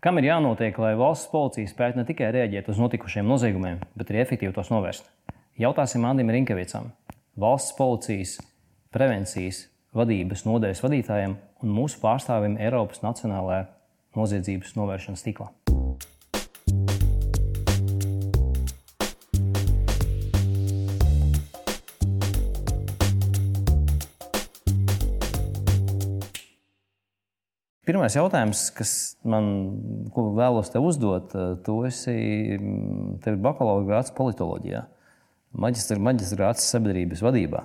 Kam ir jānotiek, lai valsts policija spētu ne tikai reaģēt uz notikušiem noziegumiem, bet arī efektīvi tos novērst? Jautāsim Andim Rinkevicam, valsts policijas prevencijas vadības nodaļas vadītājiem un mūsu pārstāvim Eiropas Nacionālajā noziedzības novēršanas tīklā. Pirmais jautājums, kas man vēlos te uzdot, eh, tu esi, mm, tev ir bakalaura grāts politoloģijā, maģistra, maģistra grāts sabiedrības vadībā.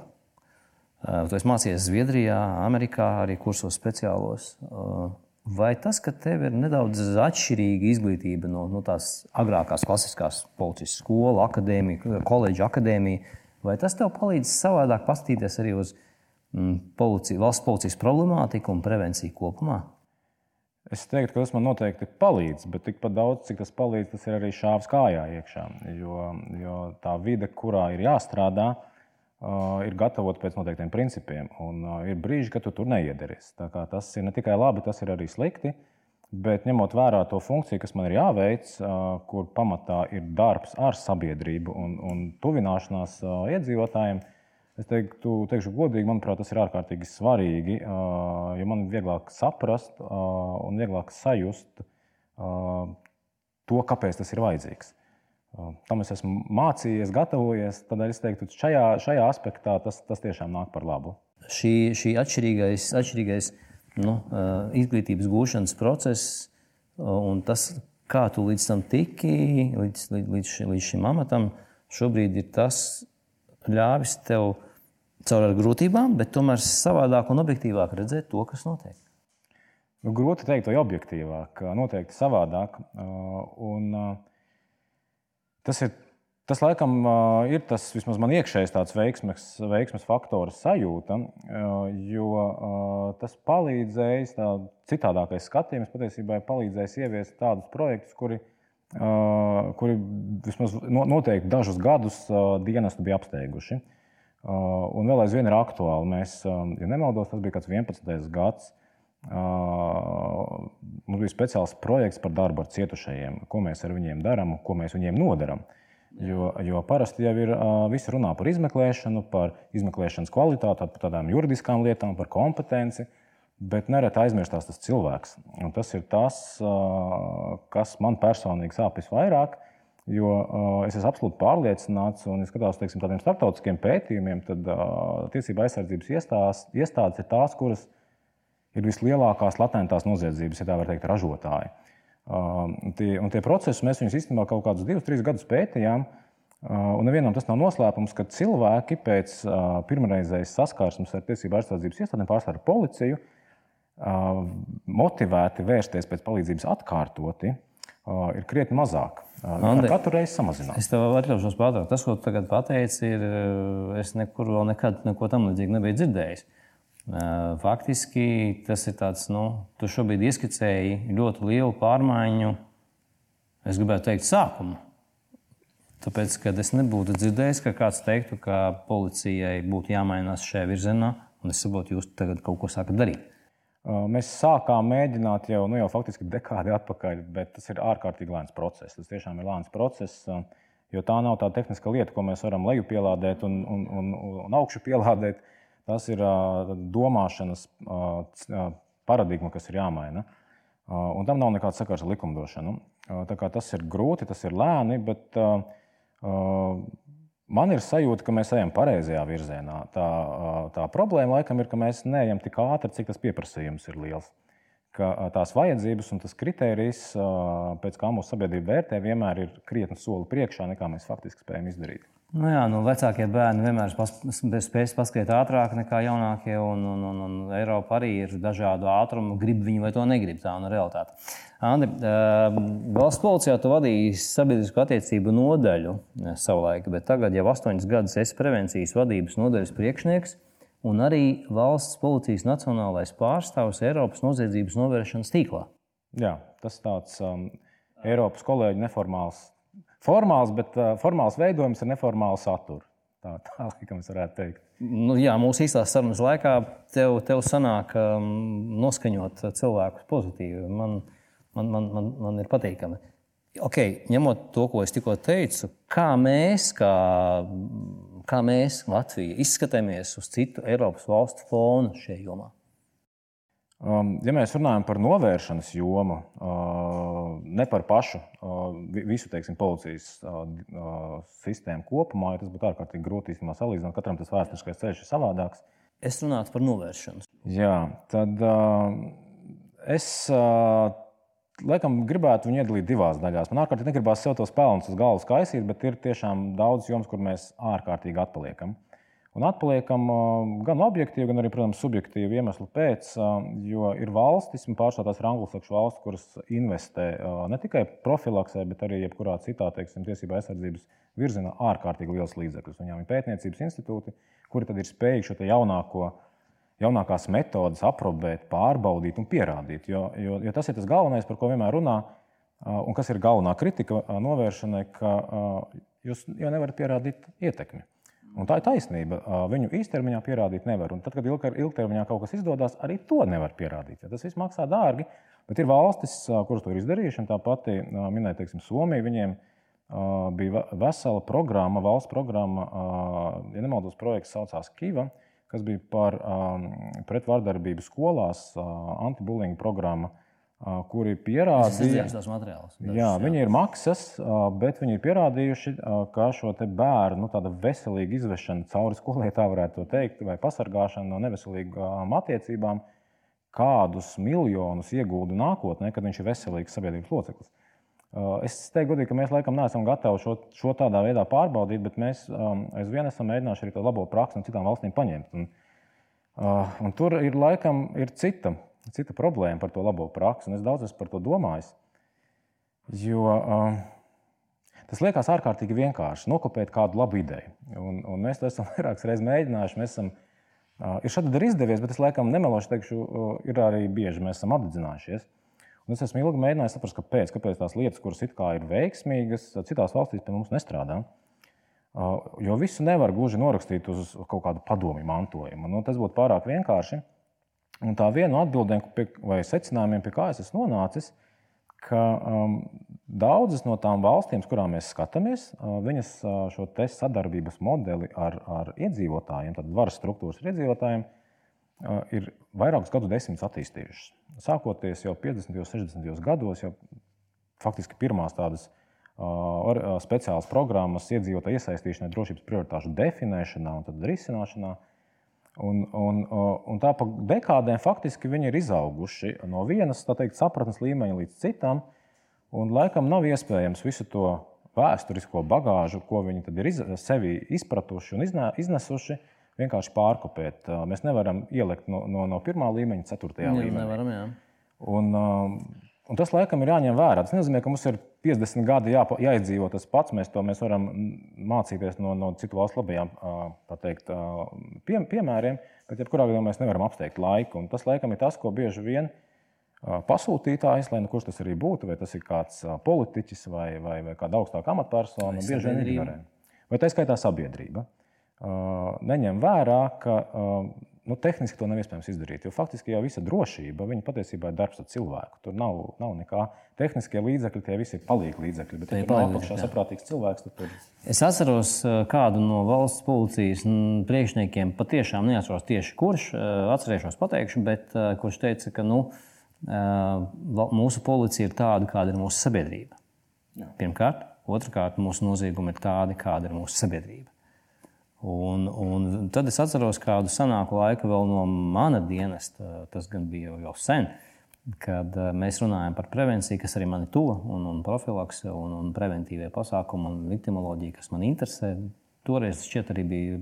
Eh, tu esi mācījies Zviedrijā, Amerikā, arī kursos speciālos. Eh, vai tas, ka tev ir nedaudz atšķirīga izglītība no, no tās agrākās klasiskās policijas skolas, akadēmija, koledža akadēmija, vai tas tev palīdz savādāk paskatīties arī uz mm, policiju, valsts policijas problemātiku un prevenciju kopumā? Es teiktu, ka tas man noteikti palīdz, bet tikpat daudz, cik tas palīdz, tas ir arī šāvis kājā iekšā. Jo, jo tā vide, kurā ir jāstrādā, uh, ir gatavota pēc noteiktiem principiem. Un uh, ir brīži, kad tu tur neiedaries. Tas ir ne tikai labi, tas ir arī slikti. Bet ņemot vērā to funkciju, kas man ir jāveic, uh, kur pamatā ir darbs ar sabiedrību un, un tuvināšanās iedzīvotājiem, Es teiktu, teikšu godīgi, manuprāt, tas ir ārkārtīgi svarīgi, jo man ir vieglāk saprast un vieglāk sajust to, kāpēc tas ir vajadzīgs. Tam es esmu mācījies, gatavojies. Tādēļ es teiktu, ka šajā, šajā aspektā tas, tas tiešām nāk par labu. Šī, šī atšķirīgais, atšķirīgais nu, izglītības gūšanas process un tas, kā tu līdz tam tiki, līdz, līdz, līdz šim amatam, šobrīd ir tas, ļāvis tev caur grūtībām, bet tomēr savādāk un objektīvāk redzēt to, kas notiek. Nu, grūti pateikt, vai objektīvāk, noteikti savādāk. Un, tas ir Tas, laikam, ir tas vismaz man iekšējais tāds veiksmes, veiksmes faktors sajūta, jo tas palīdzējis, tā citādākais skatījums patiesībā palīdzējis ieviest tādus projektus, kuri kuri vismaz noteikti dažus gadus dienestu bija apsteiguši. Un vēl aizvien ir aktuāli. Mēs, ja nemaldos, tas bija kāds 11. gads. Mums bija speciāls projekts par darbu ar cietušajiem, ko mēs ar viņiem darām, ko mēs viņiem nodaram. Jo, jo parasti jau ir visi runā par izmeklēšanu, par izmeklēšanas kvalitāti, par tādām juridiskām lietām, par kompetenci. Uh, Bet nereti aizmirstās tas cilvēks. Un tas ir tas, kas man personīgi sāp visvairāk. Jo es esmu absolūti pārliecināts, un es skatos uz tādiem starptautiskiem pētījumiem, tad tiesība aizsardzības iestādes, iestādes ir tās, kuras ir vislielākās latentās noziedzības, ja tā var teikt, ražotāji. Un tie, tie procesi mēs viņus īstenībā kaut kādus divus, trīs gadus pētījām. Un nevienam tas nav noslēpums, ka cilvēki pēc pirmreizējas saskarsmes ar tiesību aizsardzības iestādēm, pārsvarā ar policiju, motivēti vērsties pēc palīdzības atkārtoti, ir krietni mazāk. Andri, katru reizi samazinās. Es tev atļaušos pateikt, tas, ko tu tagad pateici, ir. Es nekur vēl nekad neko tam līdzīgu nebiju dzirdējis. Faktiski tas ir tāds, nu, tu šobrīd ieskicēji ļoti lielu pārmaiņu, es gribētu teikt, sākumu. Tāpēc, kad es nebūtu dzirdējis, ka kāds teiktu, ka policijai būtu jāmainās šajā virzienā, un es saprotu, jūs tagad kaut ko sākat darīt. Mēs sākām mēģināt jau, nu, jau faktiski dekādi atpakaļ, bet tas ir ārkārtīgi lēns process. Tas tiešām ir lēns process, jo tā nav tā tehniska lieta, ko mēs varam leju pielādēt un, un, un, un augšu pielādēt. Tas ir domāšanas paradigma, kas ir jāmaina. Un tam nav nekāds sakars ar likumdošanu. Tas ir grūti, tas ir lēni, bet Man ir sajūta, ka mēs ejam pareizajā virzienā. Tā, tā problēma laikam ir, ka mēs neejam tik ātri, cik tas pieprasījums ir liels. Ka tās vajadzības un tas kriterijs, pēc kā mūsu sabiedrība vērtē, vienmēr ir krietni soli priekšā, nekā mēs faktiski spējam izdarīt. Nu jā, nu, vecākie bērni vienmēr spēj paskriet ātrāk nekā jaunākie, un, un, un, un Eiropa arī ir dažādu ātrumu, grib viņi vai to negrib. Tā ir realitāte. Andri, valsts policijā tu vadīji sabiedrisko attiecību nodaļu savulaik, bet tagad jau astoņus gadus esi prevencijas vadības nodaļas priekšnieks un arī valsts policijas nacionālais pārstāvis Eiropas noziedzības novēršanas tīklā. Jā, tas tāds um, Eiropas kolēģi neformāls, formāls, bet formāls veidojums ar neformālu saturu. Tā, tā laikam es varētu teikt. Nu, jā, mūsu īstās sarunas laikā tev, tev sanāk um, noskaņot cilvēkus pozitīvi. Man, man, man, man, man ir patīkami. Okay, ņemot to, ko es tikko teicu, kā mēs, kā, kā mēs Latvija, izskatāmies uz citu Eiropas valstu fonu šajā jomā? Um, ja mēs runājam par novēršanas jomu, uh, ne par pašu uh, visu teiksim, policijas uh, sistēmu kopumā, tas būtu ārkārtīgi grūti salīdzināt. Katram tas vēsturiskais ceļš ir savādāks. Es runātu par novēršanu. Jā, tad es laikam gribētu viņu iedalīt divās daļās. Man ārkārtīgi negribās sev tos pelnus uz galvas kaisīt, bet ir tiešām daudz jomas, kur mēs ārkārtīgi atpaliekam. Un atpaliekam gan objektīvi, gan arī, protams, subjektīvi iemeslu pēc, jo ir valstis, pārsvarā tās ir anglosaksšu valsts, kuras investē ne tikai profilaksē, bet arī jebkurā citā teiksim, tiesība aizsardzības virzienā ārkārtīgi liels līdzekļus. Viņām ir pētniecības institūti, kuri tad ir spējīgi šo jaunāko, jaunākās metodes aprobēt, pārbaudīt un pierādīt. Jo, jo, jo tas ir tas galvenais, par ko vienmēr runā, un kas ir galvenā kritika novēršanai, ka jūs jau nevarat pierādīt ietekmi. Un tā ir taisnība. Viņu īstermiņā pierādīt nevar. Un tad, kad ilgtermiņā kaut kas izdodas, arī to nevar pierādīt. Ja tas viss maksā dārgi. Bet ir valstis, kuras to ir izdarījušas. Tā pati minēta, teiksim, Somija. Viņiem bija vesela programma, valsts programma, ja nemaldos, projekts saucās Kiva, kas bija par pretvardarbību skolās, antibullying programmu kuri pierādīja, jā, viņi ir maksas, bet viņi ir pierādījuši, ka šo bērnu nu, veselīgu izvešanu cauri skolai, tā varētu teikt, vai pasargāšanu no neveselīgām attiecībām, kādus miljonus iegūdu nākotnē, kad viņš ir veselīgs sabiedrības loceklis. Es teiktu, godīgi, ka mēs laikam neesam gatavi šo, šo tādā veidā pārbaudīt, bet mēs aizvien esam mēģinājuši arī to labo praksi no citām valstīm paņemt. Un, un tur ir laikam ir cita cita problēma par to labo praksi. Es daudz esmu par to domājis. Jo um, tas liekas ārkārtīgi vienkārši nokopēt kādu labu ideju. Un, un mēs to esam vairākas reizes mēģinājuši. Mēs esam, uh, ir šādi arī izdevies, bet es laikam nemelošu teikšu, uh, ir arī bieži mēs esam apdedzinājušies. Un es esmu ilgi mēģinājis saprast, kāpēc, kāpēc tās lietas, kuras it kā ir veiksmīgas, citās valstīs pie mums nestrādā. Uh, jo visu nevar gluži norakstīt uz kaut kādu padomu mantojumu. Nu, tas būtu pārāk vienkārši. Un tā viena no atbildēm pie, vai secinājumiem, pie kā es esmu nonācis, ka um, daudzas no tām valstīm, kurām mēs skatāmies, uh, viņas uh, šo sadarbības modeli ar, ar iedzīvotājiem, tad varas struktūras ar iedzīvotājiem, uh, ir vairākus gadu desmitus attīstījušas. Sākoties jau 50. un 60. gados, jau faktiski pirmās tādas uh, speciālas programmas iedzīvotāju iesaistīšanai drošības prioritāšu definēšanā un risināšanā. Uh, Un, un, un tā pa dekādēm faktiski viņi ir izauguši no vienas teikt, sapratnes līmeņa līdz citam. Un laikam nav iespējams visu to vēsturisko bagāžu, ko viņi ir iz, sevi izpratuši un iznesuši, vienkārši pārkopēt. Mēs nevaram ielikt no, no, no pirmā līmeņa, ceturtajā jā, līmenī. Nevaram, jā. Un, un tas laikam ir jāņem vērā. Tas nenozīmē, ka mums ir 50 gadi jā, jāizdzīvo tas pats. Mēs to mēs varam mācīties no, no citu valstu labajām teikt, pie, piemēriem, bet jebkurā gadījumā mēs nevaram apsteigt laiku. Un tas laikam ir tas, ko bieži vien pasūtītājs, lai nu kurš tas arī būtu, vai tas ir kāds politiķis vai, vai, vai kāda augstāka amatpersona, bieži vien ignorē. Vai tā skaitā sabiedrība. Neņem vērā, ka nu, tehniski to nav iespējams izdarīt. Jo faktiski jau visa drošība patiesībā ir darbs ar cilvēku. Tur nav, nav nekā tehniskie līdzekļi, tie visi ir palīgi līdzekļi. Bet, ja tur apakšā saprātīgs cilvēks, tad tur. Es atceros uh, kādu no valsts policijas priekšniekiem, patiešām neatceros tieši kurš, uh, atcerēšos pateikšu, bet uh, kurš teica, ka nu, mūsu policija ir tāda, kāda ir mūsu sabiedrība. Jā. Pirmkārt, otrkārt, mūsu noziegumi ir tādi, kāda ir mūsu sabiedrība. Un, un tad es atceros kādu senāku laiku vēl no mana dienesta, tas gan bija jau, jau sen, kad eh, mēs runājam par prevenciju, kas arī man ir tuva, un, un profilakse, un, un preventīvie pasākumi, un viktimoloģija, kas man interesē. Toreiz šķiet arī bija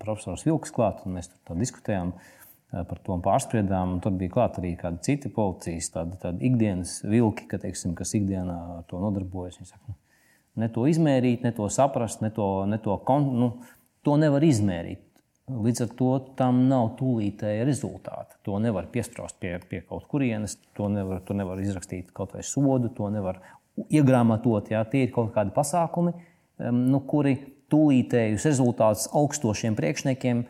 profesors Vilks klāt, un mēs tur diskutējām eh, par to un pārspriedām. Un tur bija klāt arī kādi citi policijas, tādi, tādi ikdienas vilki, ka, teiksim, kas ikdienā ar to nodarbojas. Viņi saka, nu, ne to izmērīt, ne to saprast, ne to, ne to kon, nu, To nevar izmērīt. Līdz ar to tam nav tūlītēja rezultāta. To nevar piesprāst pie, pie kaut kurienes, to nevar, to nevar izrakstīt kaut vai sodu, to nevar iegrāmatot. Jā. Tie ir kaut kādi pasākumi, nu, kuri tūlītējus rezultātus augstošiem priekšniekiem,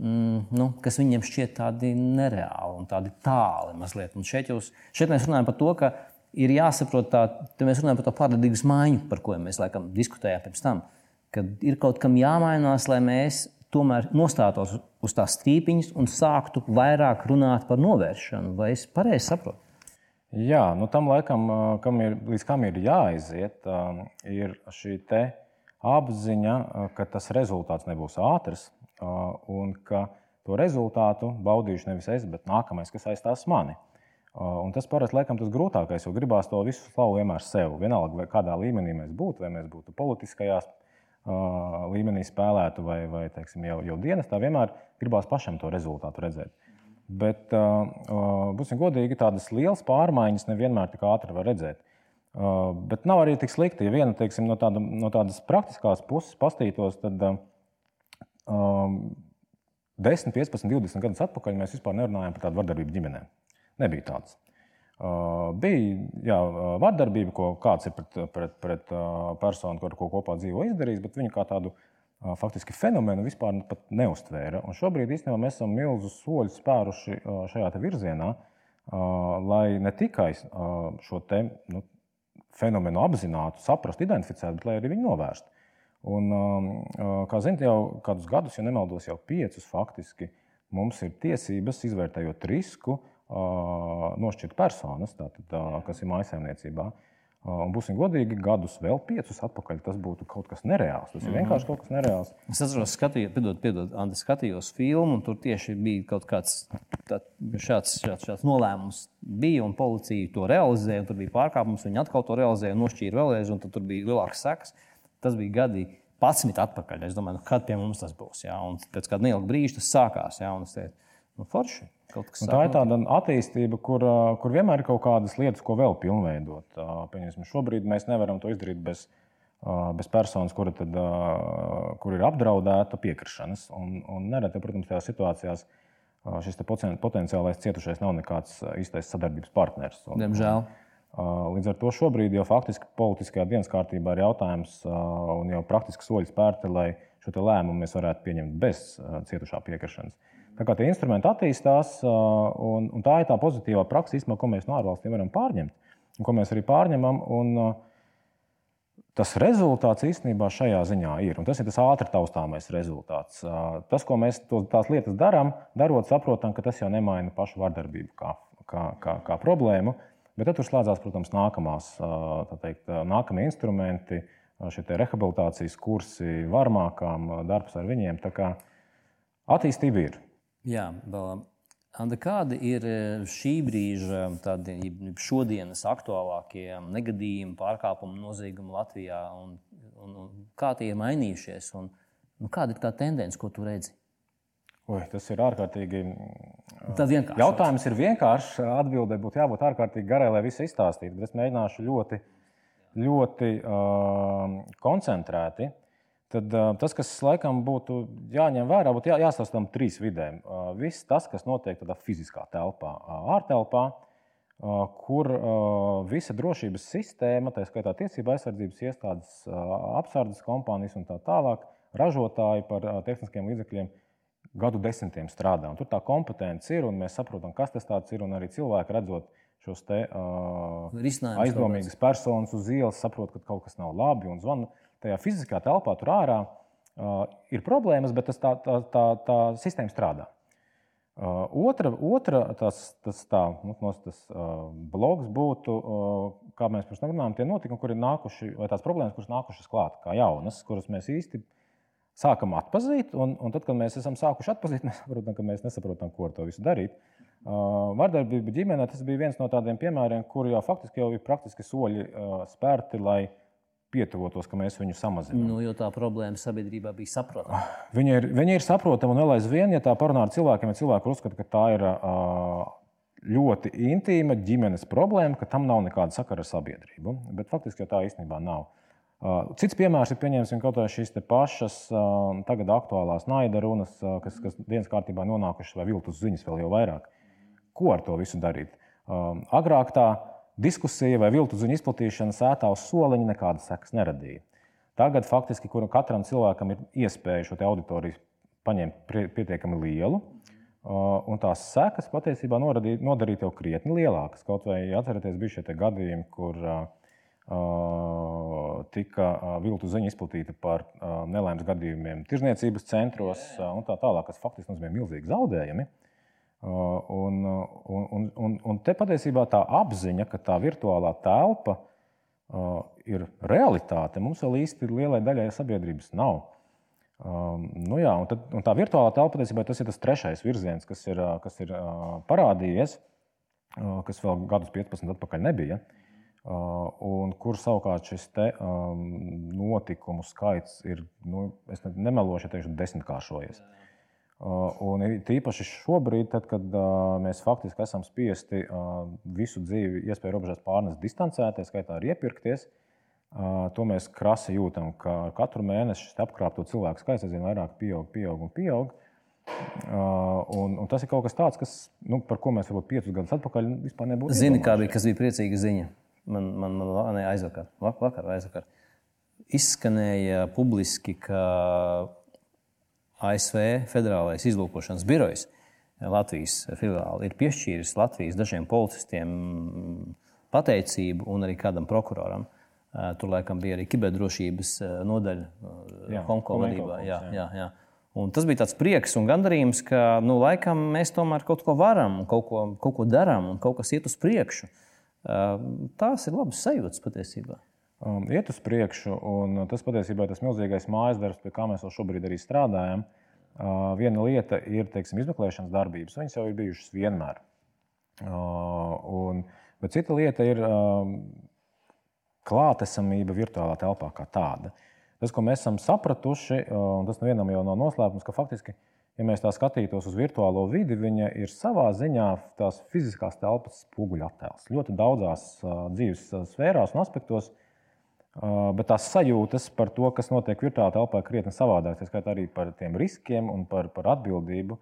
mm, nu, kas viņiem šķiet tādi nereāli un tādi tāli mazliet. Un šeit, jūs, šeit mēs runājam par to, ka ir jāsaprot, tā, mēs runājam par to paradigmas maiņu, par ko mēs laikam diskutējām pirms tam. Kad ir kaut kam jāmainās, lai mēs tomēr nostātos uz tās strīpiņas un sāktu vairāk runāt par novēršanu. Vai es pareizi saprotu? Jā, nu tam laikam, kam ir, līdz kam ir jāaiziet, ir šī apziņa, ka tas rezultāts nebūs ātrs un ka to rezultātu baudīšu nevis es, bet nākamais, kas aizstās mani. Un tas parasti laikam tas grūtākais, jo gribās to visu slavu vienmēr sev. Vienalga, kādā līmenī mēs būtu, vai mēs būtu politiskajās līmenī spēlētu vai, vai teiksim, jau, jau dienestā, vienmēr gribās pašam to rezultātu redzēt. Bet, būsim godīgi, tādas lielas pārmaiņas nevienmēr tik ātri var redzēt. Bet nav arī tik slikti. Ja viena teiksim, no, tāda, no tādas praktiskās puses pastītos, tad um, 10, 15, 20 gadus atpakaļ mēs vispār nerunājām par tādu vardarbību ģimenē. Nebija tādas. Uh, bija jā, vardarbība, ko kāds ir pret, pret, pret uh, personu, ar ko kopā dzīvo, izdarījis, bet viņu kā tādu faktiski fenomenu vispār neustvēra. Un šobrīd īstenībā mēs esam milzus soļus spēruši šajā virzienā, lai ne tikai šo te, nu, fenomenu apzinātu, saprastu, identificētu, bet lai arī viņu novērstu. Un, kā zināt, jau kādus gadus, ja nemaldos, jau piecus faktiski mums ir tiesības, izvērtējot risku, nošķirt personas, tātad, kas ir mājsaimniecībā. Un būsim godīgi, gadus vēl piecus atpakaļ tas būtu kaut kas nereāls. Tas ir vienkārši kaut kas nereāls. Es atceros, skatījos, piedod, piedod, Andi, skatījos filmu, un tur tieši bija kaut kāds tā, šāds, šāds, šāds nolēmums. Bija, un policija to realizēja, un tur bija pārkāpums. Viņi atkal to realizēja, nošķīra vēlreiz, un tur bija lielāks sekas. Tas bija gadi 11 atpakaļ. Es domāju, nu, kad pie mums tas būs. Jā? Un pēc kāda neilga brīža tas sākās. Jā? Un es teicu, nu, forši. Tā ir tāda attīstība, kur, kur vienmēr ir kaut kādas lietas, ko vēl pilnveidot. Pieņemsim, šobrīd mēs nevaram to izdarīt bez, bez personas, kura, tad, kur ir apdraudēta piekrišanas. Un, un nereti, protams, tajās situācijās šis potenciālais cietušais nav nekāds īstais sadarbības partners. Diemžēl. Līdz ar to šobrīd jau faktiski politiskajā dienas kārtībā ir jautājums un jau praktiski soļi spērti, lai šo lēmumu mēs varētu pieņemt bez cietušā piekrišanas. Tā kā tie instrumenti attīstās, un, un tā ir tā pozitīvā praksa, īstenībā, ko mēs no ārvalstīm varam pārņemt, un ko mēs arī pārņemam. Un, tas rezultāts īstenībā šajā ziņā ir. Un tas ir tas ātri taustāmais rezultāts. Tas, ko mēs to, tās lietas darām, darot, saprotam, ka tas jau nemaina pašu vardarbību kā, kā, kā, kā problēmu. Bet tad tur slēdzās, protams, nākamās, teikt, nākamie instrumenti, šie rehabilitācijas kursi, varmākām, darbs ar viņiem. Tā kā attīstība ir. Jā, Anda, kādi ir šī brīža, tādi šodienas aktuālākie negadījumi, pārkāpumi, noziegumi Latvijā? Un, un, un kā tie ir mainījušies? Un, nu, kāda ir tā tendence, ko tu redzi? Oi, tas ir ārkārtīgi. Vienkārši. Jautājums ir vienkāršs. Atbildē būtu jābūt ārkārtīgi garai, lai visu izstāstītu. Bet es mēģināšu ļoti, ļoti uh, koncentrēti Tad uh, tas, kas laikam būtu jāņem vērā, būtu jā, jāsastāv tam trīs vidēm. Uh, viss tas, kas notiek tādā fiziskā telpā, uh, ārtelpā, uh, kur uh, visa drošības sistēma, tā skaitā tiesība aizsardzības iestādes, uh, apsardzes kompānijas un tā tālāk, ražotāji par uh, tehniskiem līdzekļiem gadu desmitiem strādā. Un tur tā kompetence ir, un mēs saprotam, kas tas ir. Arī cilvēki redzot šos te, uh, aizdomīgas personas uz ielas, saprot, ka kaut kas nav labi un zvana tajā fiziskā telpā, tur ārā, uh, ir problēmas, bet tā, tā, tā, tā sistēma strādā. Uh, otra, otra tas, tas, tā, nu, tas uh, bloks būtu, uh, kā mēs pirms tam runājām, tie notikumi, kur ir nākuši, vai tās problēmas, kuras nākušas klāt, kā jaunas, kuras mēs īsti sākam atpazīt. Un, un tad, kad mēs esam sākuši atpazīt, mēs saprotam, ka mēs nesaprotam, ko ar to visu darīt. Uh, vardarbība ģimenē tas bija viens no tādiem piemēriem, kur jau faktiski jau ir praktiski soļi spērti, lai pietuvotos, ka mēs viņu samazinām. Nu, jo tā problēma sabiedrībā bija saprotama. Viņa ir, viņa ir saprotama, un vēl aizvien, ja tā parunā ar cilvēkiem, ja cilvēki uzskata, ka tā ir ļoti intīma ģimenes problēma, ka tam nav nekāda sakara ar sabiedrību. Bet faktiski tā īstenībā nav. Cits piemērs ir pieņemsim kaut kādas šīs pašas tagad aktuālās naida runas, kas, kas dienas kārtībā nonākušas vai viltus ziņas vēl jau vairāk. Ko ar to visu darīt? Agrāk tā diskusija vai viltu ziņu izplatīšana sētā uz soliņa nekādas sekas neradīja. Tagad faktiski katram cilvēkam ir iespēja šo auditoriju paņemt pietiekami lielu. Un tās sekas patiesībā nodarīja tev krietni lielākas. Kaut vai atcerieties, bija šie gadījumi, kur uh, tika viltu ziņa izplatīta par uh, nelaimes gadījumiem tirzniecības centros uh, un tā tālāk, kas faktiski nozīmē milzīgi zaudējumi. Uh, un, un, un, un, te patiesībā tā apziņa, ka tā virtuālā telpa ir realitāte, mums vēl īsti lielai daļai sabiedrības nav. Nu jā, un tad, un tā virtuālā telpa patiesībā tas ir tas trešais virziens, kas ir, kas ir parādījies, kas vēl gadus 15 atpakaļ nebija. Un kur savukārt šis te, um, notikumu skaits ir, nu, es nemelošu, ja teikšu, desmitkāršojies. Uh, un tīpaši šobrīd, tad, kad uh, mēs faktiski esam spiesti uh, visu dzīvi, iespēju robežās pārnest distancēties, skaitā arī iepirkties, To mēs krasi jūtam, ka katru mēnesi šis apkrāpto cilvēku skaits aizvien vairāk pieaug, pieaug un pieaug. Un, un tas ir kaut kas tāds, kas, nu, par ko mēs varbūt piecus gadus atpakaļ vispār nebūtu. Zini, kā bija, kas bija priecīga ziņa? Man, man, man ne, aizvakar, vakar, aizvakar. Izskanēja publiski, ka ASV Federālais izlūkošanas birojs Latvijas filiāli ir piešķīris Latvijas dažiem policistiem pateicību un arī kādam prokuroram. Uh, Tur laikam bija arī kiberdrošības nodaļa Hongkongā vadībā. Jā, jā, jā. Un tas bija tāds prieks un gandarījums, ka nu, laikam mēs tomēr kaut ko varam, kaut ko, kaut ko darām un kaut kas iet uz priekšu. Tās ir labas sajūtas patiesībā. Um, iet uz priekšu, un tas patiesībā ir tas milzīgais mājas darbs, pie kā mēs jau šobrīd arī strādājam. Uh, viena lieta ir teiksim, izmeklēšanas darbības. Viņas jau ir bijušas vienmēr. Uh, un, bet cita lieta ir. Uh, klātesamība virtuālā telpā kā tāda. Tas, ko mēs esam sapratuši, un tas nevienam jau nav noslēpums, ka faktiski, ja mēs tā skatītos uz virtuālo vidi, viņa ir savā ziņā tās fiziskās telpas spoguļu attēls. Ļoti daudzās dzīves sfērās un aspektos, bet tās sajūtas par to, kas notiek virtuālā telpā, ir krietni savādākas. Tā skaitā arī par tiem riskiem un par, par atbildību.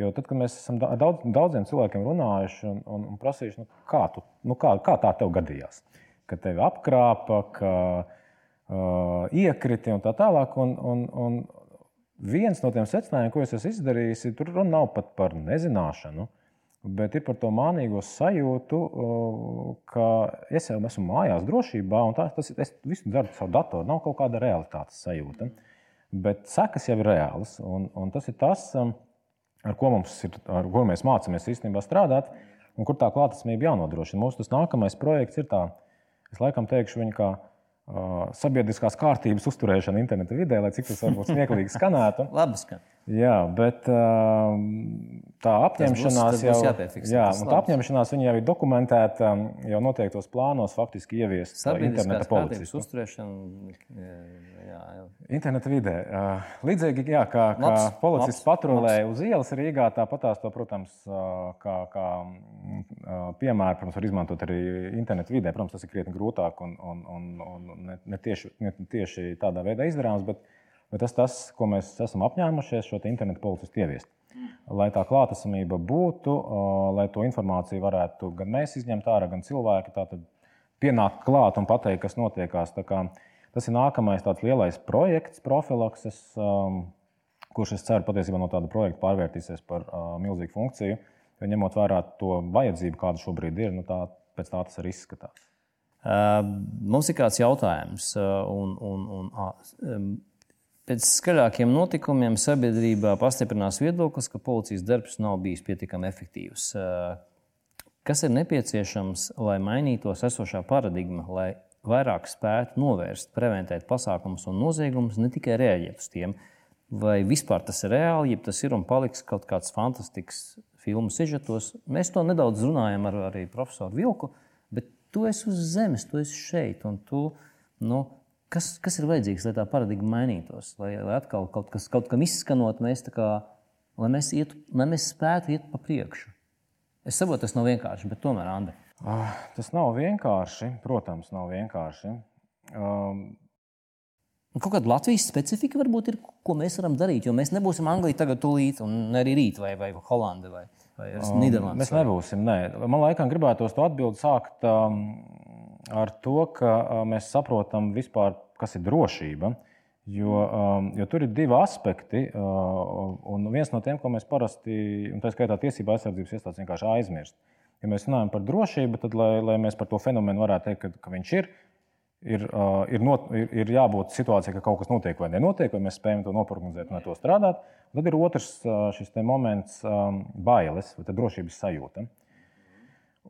Jo tad, kad mēs esam daudz, daudziem cilvēkiem runājuši un, un, un prasījuši, nu, kā, tu, nu, kā, kā tā tev gadījās, ka tevi apkrāpa, ka uh, iekriti un tā tālāk. Un, un, un viens no tiem secinājumiem, ko es esmu izdarījis, tur runa nav pat par nezināšanu. Bet ir par to mānīgo sajūtu, ka es jau esmu mājās, drošībā, un tā, tas, es visu daru ar savu datoru. Nav kaut kāda realitātes sajūta. Bet sekas jau ir reālas. Un, un tas ir tas, ar ko, ir, ar ko mēs mācāmies īstenībā strādāt, un kur tā klātesamība jānodrošina. Mūsu nākamais projekts ir tāds Es laikam teikšu viņu kā uh, sabiedriskās kārtības uzturēšana interneta vidē, lai cik tas varbūt smieklīgi skanētu. Labi skan. Jā, bet uh, tā apņemšanās tas būs, tas jau, jā, tā apņemšanās jau ir dokumentēta jau noteiktos plānos, faktiski ieviest interneta policijas uzturēšanu. Jā, jā. Interneta vidē. Līdzīgi jā, kā, kā labs, policists labs, patrulē labs. uz ielas Rīgā, tāpat tās to, protams, kā, kā piemēru, protams, var izmantot arī interneta vidē. Protams, tas ir krietni grūtāk un, un, un, un ne, ne, tieši, ne tieši tādā veidā izdarāms. Bet, Bet tas, tas, ko mēs esam apņēmušies, šo internetu policistu ieviest. Lai tā klātesamība būtu, lai to informāciju varētu gan mēs izņemt ārā, gan cilvēki pienākt klāt un pateikt, kas notiekās. Tas ir nākamais tāds lielais projekts, profilakses, kurš, es ceru, patiesībā no tāda projekta pārvērtīsies par milzīgu funkciju. Jo ņemot vērā to vajadzību, kāda šobrīd ir, nu tā, pēc tā tas arī izskatās. Uh, mums ir kāds jautājums, uh, un, un, un, uh, Pēc skaļākiem notikumiem sabiedrībā pastiprinās viedoklis, ka policijas darbs nav bijis pietiekami efektīvs. Kas ir nepieciešams, lai mainītos esošā paradigma, lai vairāk spētu novērst, preventēt pasākumus un noziegumus, ne tikai rēģēt uz tiem? Vai vispār tas ir reāli, ja tas ir un paliks kaut kāds fantastisks filmu sižetos? Mēs to nedaudz runājam ar arī profesoru Vilku, bet tu esi uz zemes, tu esi šeit tu. Nu, Kas, kas ir vajadzīgs, lai tā paradigma mainītos, lai, lai atkal kaut, kas, kaut kam izskanot, mēs kā, lai, mēs ietu, lai mēs spētu iet pa priekšu? Es saprotu, tas nav vienkārši, bet tomēr, Andri. Ah, tas nav vienkārši. Protams, nav vienkārši. Um, Kaut kāda Latvijas specifika varbūt ir, ko mēs varam darīt. Jo mēs nebūsim Anglija tagad, tūlīt, un arī rīt, vai, vai Holanda, vai, vai um, Nīderlanda. Mēs nebūsim. Nē. Man laikam gribētos to atbildi sākt um, ar to, ka mēs saprotam vispār, kas ir drošība. Jo, jo tur ir divi aspekti, un viens no tiem, ko mēs parasti, un tā skaitā tiesība aizsardzības iestādes vienkārši aizmirst. Ja mēs runājam par drošību, tad, lai, lai mēs par to fenomenu varētu teikt, ka, ka viņš ir, ir, ir, not, ir, ir jābūt situācijai, ka kaut kas notiek vai nenotiek, vai mēs spējam to noprognozēt un ar to strādāt. Un tad ir otrs šis moments, bailes vai drošības sajūta.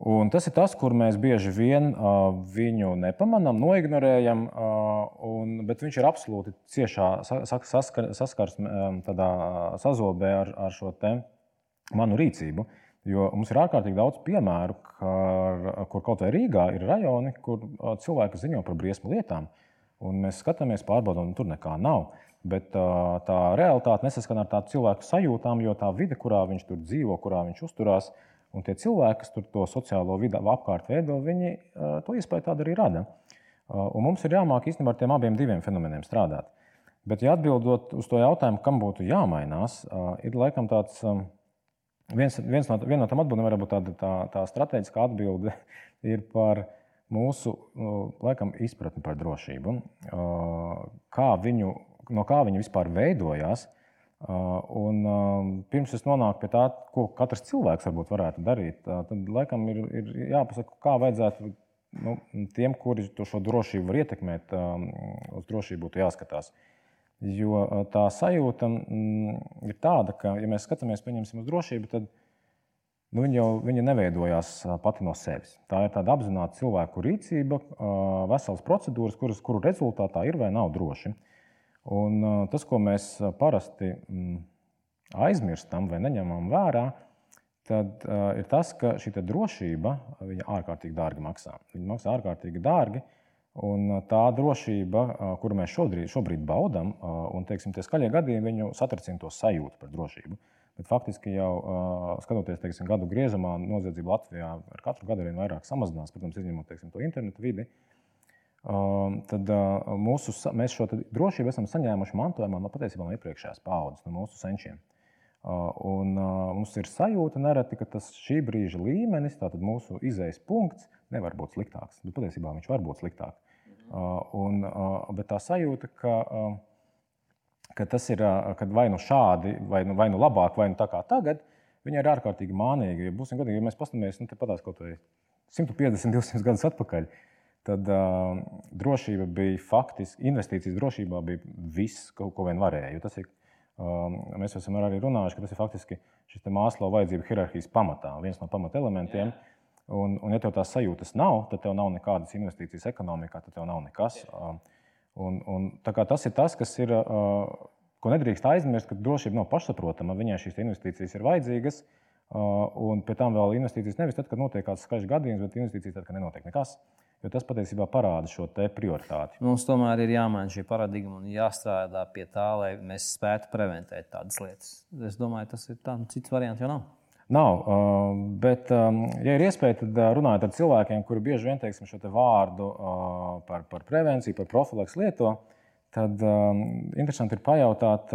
Un tas ir tas, kur mēs bieži vien uh, viņu nepamanām, noignorējam, uh, un, bet viņš ir absolūti ciešā saskar, saskarsmē, um, sazobē ar, ar šo manu rīcību. Jo mums ir ārkārtīgi daudz piemēru, kar, kur kaut vai Rīgā ir rajoni, kur cilvēki ziņo par briesmu lietām. Un mēs skatāmies, pārbaudām, tur nekā nav. Bet uh, tā realitāte nesaskan ar tādu cilvēku sajūtām, jo tā vide, kurā viņš tur dzīvo, kurā viņš uzturās, uh, Un tie cilvēki, kas tur to sociālo vidi apkārt veido, viņi to iespēju tādu arī rada. Un mums ir jāmāk īstenībā ar tiem abiem fenomeniem strādāt. Bet, ja atbildot uz to jautājumu, kam būtu jāmainās, ir laikam tāds. Viens, viens no, viena no tām atbildēm var būt tāda tā, tā strateģiska atbilde par mūsu laikam, izpratni par drošību. Kā viņu, no kā viņi vispār veidojās, Uh, un, pirms es nonāku pie tā, ko katrs cilvēks varbūt varētu darīt, uh, tad laikam ir, ir jāpasaka, kā vajadzētu nu, tiem, kuri šo drošību var ietekmēt, uz drošību būtu jāskatās. Jo uh, tā sajūta mm, ir tāda, ka, ja mēs skatāmies uz drošību, tad nu, viņa jau viņa neveidojās pati no sevis. Tā ir tāda apzināta cilvēku rīcība, veselas procedūras, kuras, kuru rezultātā ir vai nav droši. Un tas, ko mēs parasti mm, aizmirstam vai neņemam vērā, tad ir tas, ka šī drošība ārkārtīgi dārgi maksā. Viņa maksā ārkārtīgi dārgi. Un tā drošība, kuru mēs šobrīd, šobrīd baudām, un teiksim, tie skaļie gadījumi viņu satricina to sajūtu par drošību. Bet faktiski jau skatoties teiksim, gadu griezumā, noziedzība Latvijā ar katru gadu vien vairāk samazinās, protams, izņemot teiksim, to internetu vidi. Uh, tad mūsu, mēs šo drošību esam saņēmuši mantojumā no patiesībā no iepriekšējās paudzes, no mūsu senčiem. Un mums ir sajūta nereti, ka tas šī brīža līmenis, tātad mūsu izējas punkts, nevar būt sliktāks. Bet patiesībā viņš var būt sliktāks. Un, bet tā sajūta, ka, ka tas ir vai nu šādi, vai nu, vai nu labāk, vai nu tā kā tagad, viņa ir ārkārtīgi mānīga. Ja būsim godīgi, ja mēs paskatāmies nu, kaut vai 150, 200 gadus atpakaļ, uh, tad uh, drošība bija faktiski, investīcijas drošībā bija viss, ko, ko vien varēja. Tas ir, um, mēs esam arī runājuši, ka tas ir faktiski šis mākslo vajadzību hierarhijas pamatā, viens no pamatelementiem. Un, un, ja tev tās sajūtas nav, tad tev nav nekādas investīcijas ekonomikā, tad tev nav nekas. Um, un, un, tas ir tas, kas ir, uh, ko nedrīkst aizmirst, ka drošība nav pašsaprotama. Viņai šīs investīcijas ir vajadzīgas. Uh, un pēc tam vēl investīcijas nevis tad, kad notiek kāds skaļš gadījums, bet investīcijas tad, kad nenotiek nekas. Uh, Jo tas patiesībā parāda šo prioritāti. Mums tomēr ir jāmaina šī paradigma un jāstrādā pie tā, lai mēs spētu preventēt tādas lietas. Es domāju, tas ir tāds cits variants, jau nav. Nav, bet, ja ir iespēja, tad runājot ar cilvēkiem, kuri bieži vien teiksim, šo te vārdu par, par prevenciju, par profilaks lieto, tad interesanti ir pajautāt,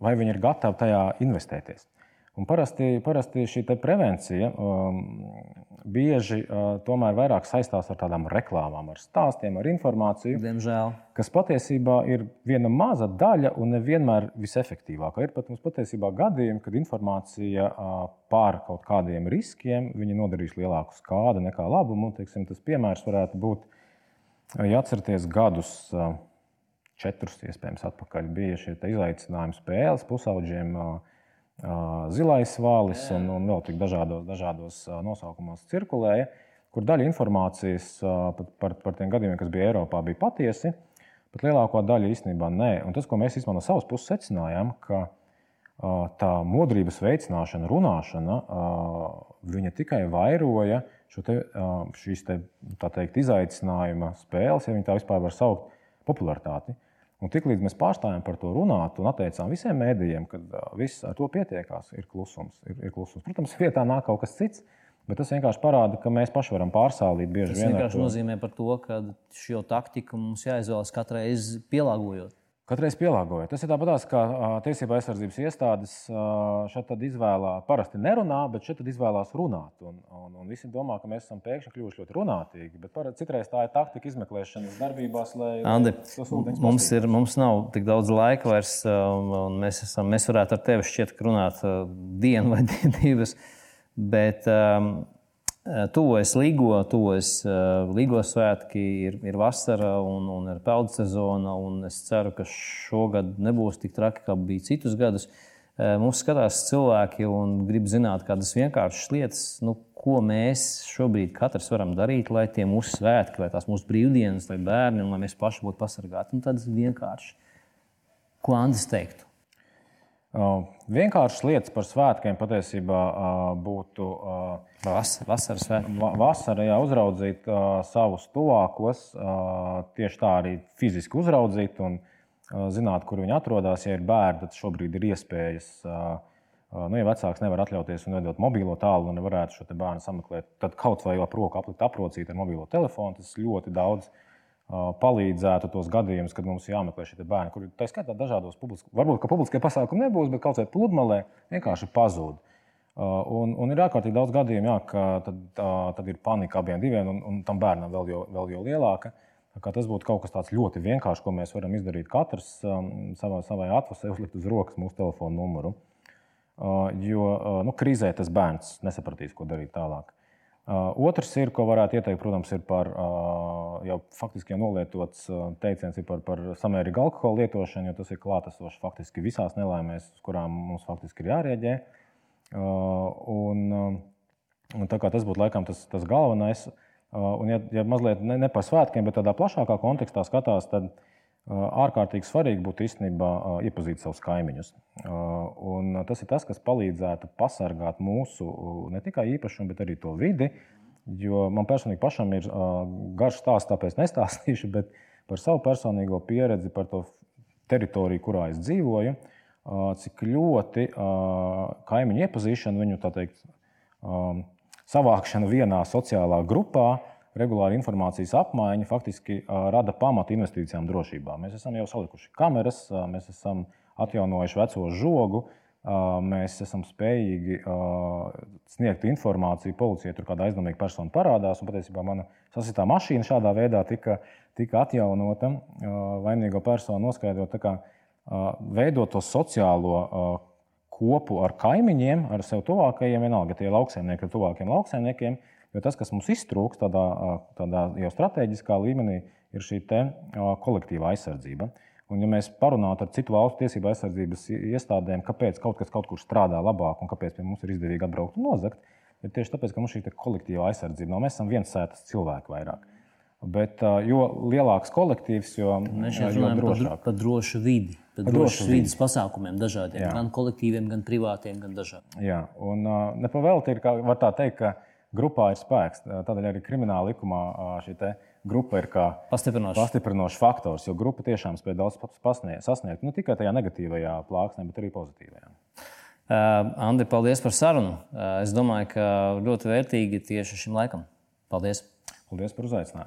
vai viņi ir gatavi tajā investēties. Un parasti, parasti šī prevencija um, bieži uh, tomēr vairāk saistās ar tādām reklāmām, ar stāstiem, ar informāciju. Diemžēl. Kas patiesībā ir viena maza daļa un nevienmēr visefektīvākā. Ir pat mums patiesībā gadījumi, kad informācija uh, par kaut kādiem riskiem nodarīs lielāku skādu nekā labumu. Teiksim, tas piemērs varētu būt, ja atceraties gadus. Uh, Četrus, iespējams, atpakaļ bija šie izaicinājumi spēles pusauģiem. Uh, zilais vālis un, un vēl tik dažādos, dažādos nosaukumos cirkulēja, kur daļa informācijas par, par tiem gadījumiem, kas bija Eiropā, bija patiesi, bet lielāko daļu īstenībā nē. Un tas, ko mēs no savas puses secinājām, ka tā modrības veicināšana, runāšana, viņa tikai vairoja te, šīs te, teikt, izaicinājuma spēles, ja tā vispār var saukt, popularitāti. Un tiklīdz mēs pārstājām par to runāt un atteicām visiem mēdījiem, ka viss ar to pietiekās, ir klusums. Ir, ir klusums. Protams, vietā nāk kaut kas cits, bet tas vienkārši parāda, ka mēs paši varam pārsālīt bieži vien. Tas vienkārši to. nozīmē, to, ka šo taktiku mums jāizvēlas katrai reizē pielāgojot. Katreiz pielāgojot. Tas ir tāpat kā tiesība aizsardzības iestādes šeit izvēlās, parasti nerunā, bet šeit izvēlās runāt. Un, un, un visi domā, ka mēs esam pēkšņi kļuvuši ļoti runātīgi. Bet par, citreiz tā ir taktika izmeklēšanas darbībās, lai Andi, mums, ir, mums nav tik daudz laika vairs, un mēs, esam, mēs varētu ar tevi šķiet runāt dienu vai divas. Bet, um, tuvojas Līgo, tuvojas eh, Līgo svētki, ir, ir vasara un, un ir peldu sezona. Es ceru, ka šogad nebūs tik traki, kā bija citus gadus. Eh, mums skatās cilvēki un grib zināt kādas vienkāršas lietas, nu, ko mēs šobrīd katrs varam darīt, lai tie mūsu svētki, lai tās mūsu brīvdienas, lai bērni un lai mēs paši būtu pasargāti. Nu, tādas vienkāršas. Ko Andris teiktu? Vienkāršas lietas par svētkiem patiesībā būtu Vas, vasaras svētki. Vasarā jā, uzraudzīt savus tuvākos, tieši tā arī fiziski uzraudzīt un zināt, kur viņi atrodas. Ja ir bērni, tad šobrīd ir iespējas. Nu, ja vecāks nevar atļauties un vedot mobilo tālu, un nevarētu šo bērnu sameklēt, tad kaut vai ap roku aplikt aprocīt ar mobilo telefonu. Tas ļoti daudz palīdzētu tos gadījumus, kad mums jāmeklē šie bērni, kuriem tā skaitā dažādos publiskos, varbūt publiskie pasākumi nebūs, bet kaut kādā pludmalē vienkārši pazūd. Un, un ir ārkārtīgi daudz gadījumu, jā, ka tad, tad ir panika abiem diviem, un, un tam bērnam vēl jau, vēl jau lielāka. Tas būtu kaut kas tāds ļoti vienkāršs, ko mēs varam izdarīt katrs savā, savā atvasē, uzlikt uz rokas mūsu telefona numuru. Jo nu, krīzē tas bērns nesapratīs, ko darīt tālāk. Uh, otrs, ir, ko varētu ieteikt, protams, ir par uh, jau faktiski jau nolietots uh, teiciens par, par samērīgu alkohola lietošanu, jo tas ir klātesošs faktiski visās nelaimēs, uz kurām mums faktiski ir jārēģē. Un, un tas būtu laikam tas, tas galvenais. Un, ja, ja mazliet ne, ne par svētkiem, bet tādā plašākā kontekstā skatās, tad uh, ārkārtīgi svarīgi būtu īstenībā iepazīt savus kaimiņus. Un tas ir tas, kas palīdzētu pasargāt mūsu ne tikai īpašumu, bet arī to vidi. Jo man personīgi pašam ir garš stāsts, tāpēc nestāstīšu, bet par savu personīgo pieredzi, par to teritoriju, kurā es dzīvoju, cik ļoti kaimiņu iepazīšana, viņu teikt, savākšana vienā sociālā grupā regulāra informācijas apmaiņa faktiski rada pamatu investīcijām drošībā. Mēs esam jau salikuši kameras, mēs esam atjaunojuši veco žogu, mēs esam spējīgi sniegt informāciju policijai, tur kāda aizdomīga persona parādās. Patiesībā mana sasitā mašīna šādā veidā tika, tika atjaunota, vainīgo personu noskaidrot, kā, veidot to sociālo kopu ar kaimiņiem, ar sev tuvākajiem, vienalga tie lauksaimnieki ar tuvākiem lauksaimniekiem Jo tas, kas mums iztrūks tādā, tādā jau strateģiskā līmenī, ir šī kolektīvā aizsardzība. Un, ja mēs parunātu ar citu valstu tiesību aizsardzības iestādēm, kāpēc kaut kas kaut kur strādā labāk un kāpēc mums ir izdevīgi atbraukt un nozagt, ir tieši tāpēc, ka mums šī kolektīvā aizsardzība nav. Mēs esam viens sētas cilvēki vairāk. Bet, jo lielāks kolektīvs, jo, mēs jo drošāk. Par, par drošu vidi, par, par drošas vidas pasākumiem, dažādiem, Jā. gan kolektīviem, gan privātiem, gan dažādiem. Jā, un nepavēlti ir, kā var tā teikt, ka grupā ir spēks. Tādēļ arī krimināla likumā šī grupa ir kā pastiprinošs. pastiprinošs faktors, jo grupa tiešām spēj daudz sasniegt ne tikai tajā negatīvajā plāksnē, bet arī pozitīvajā. Uh, Andri, paldies par sarunu. Uh, es domāju, ka ļoti vērtīgi tieši šim laikam. Paldies! Paldies par uzaicinājumu!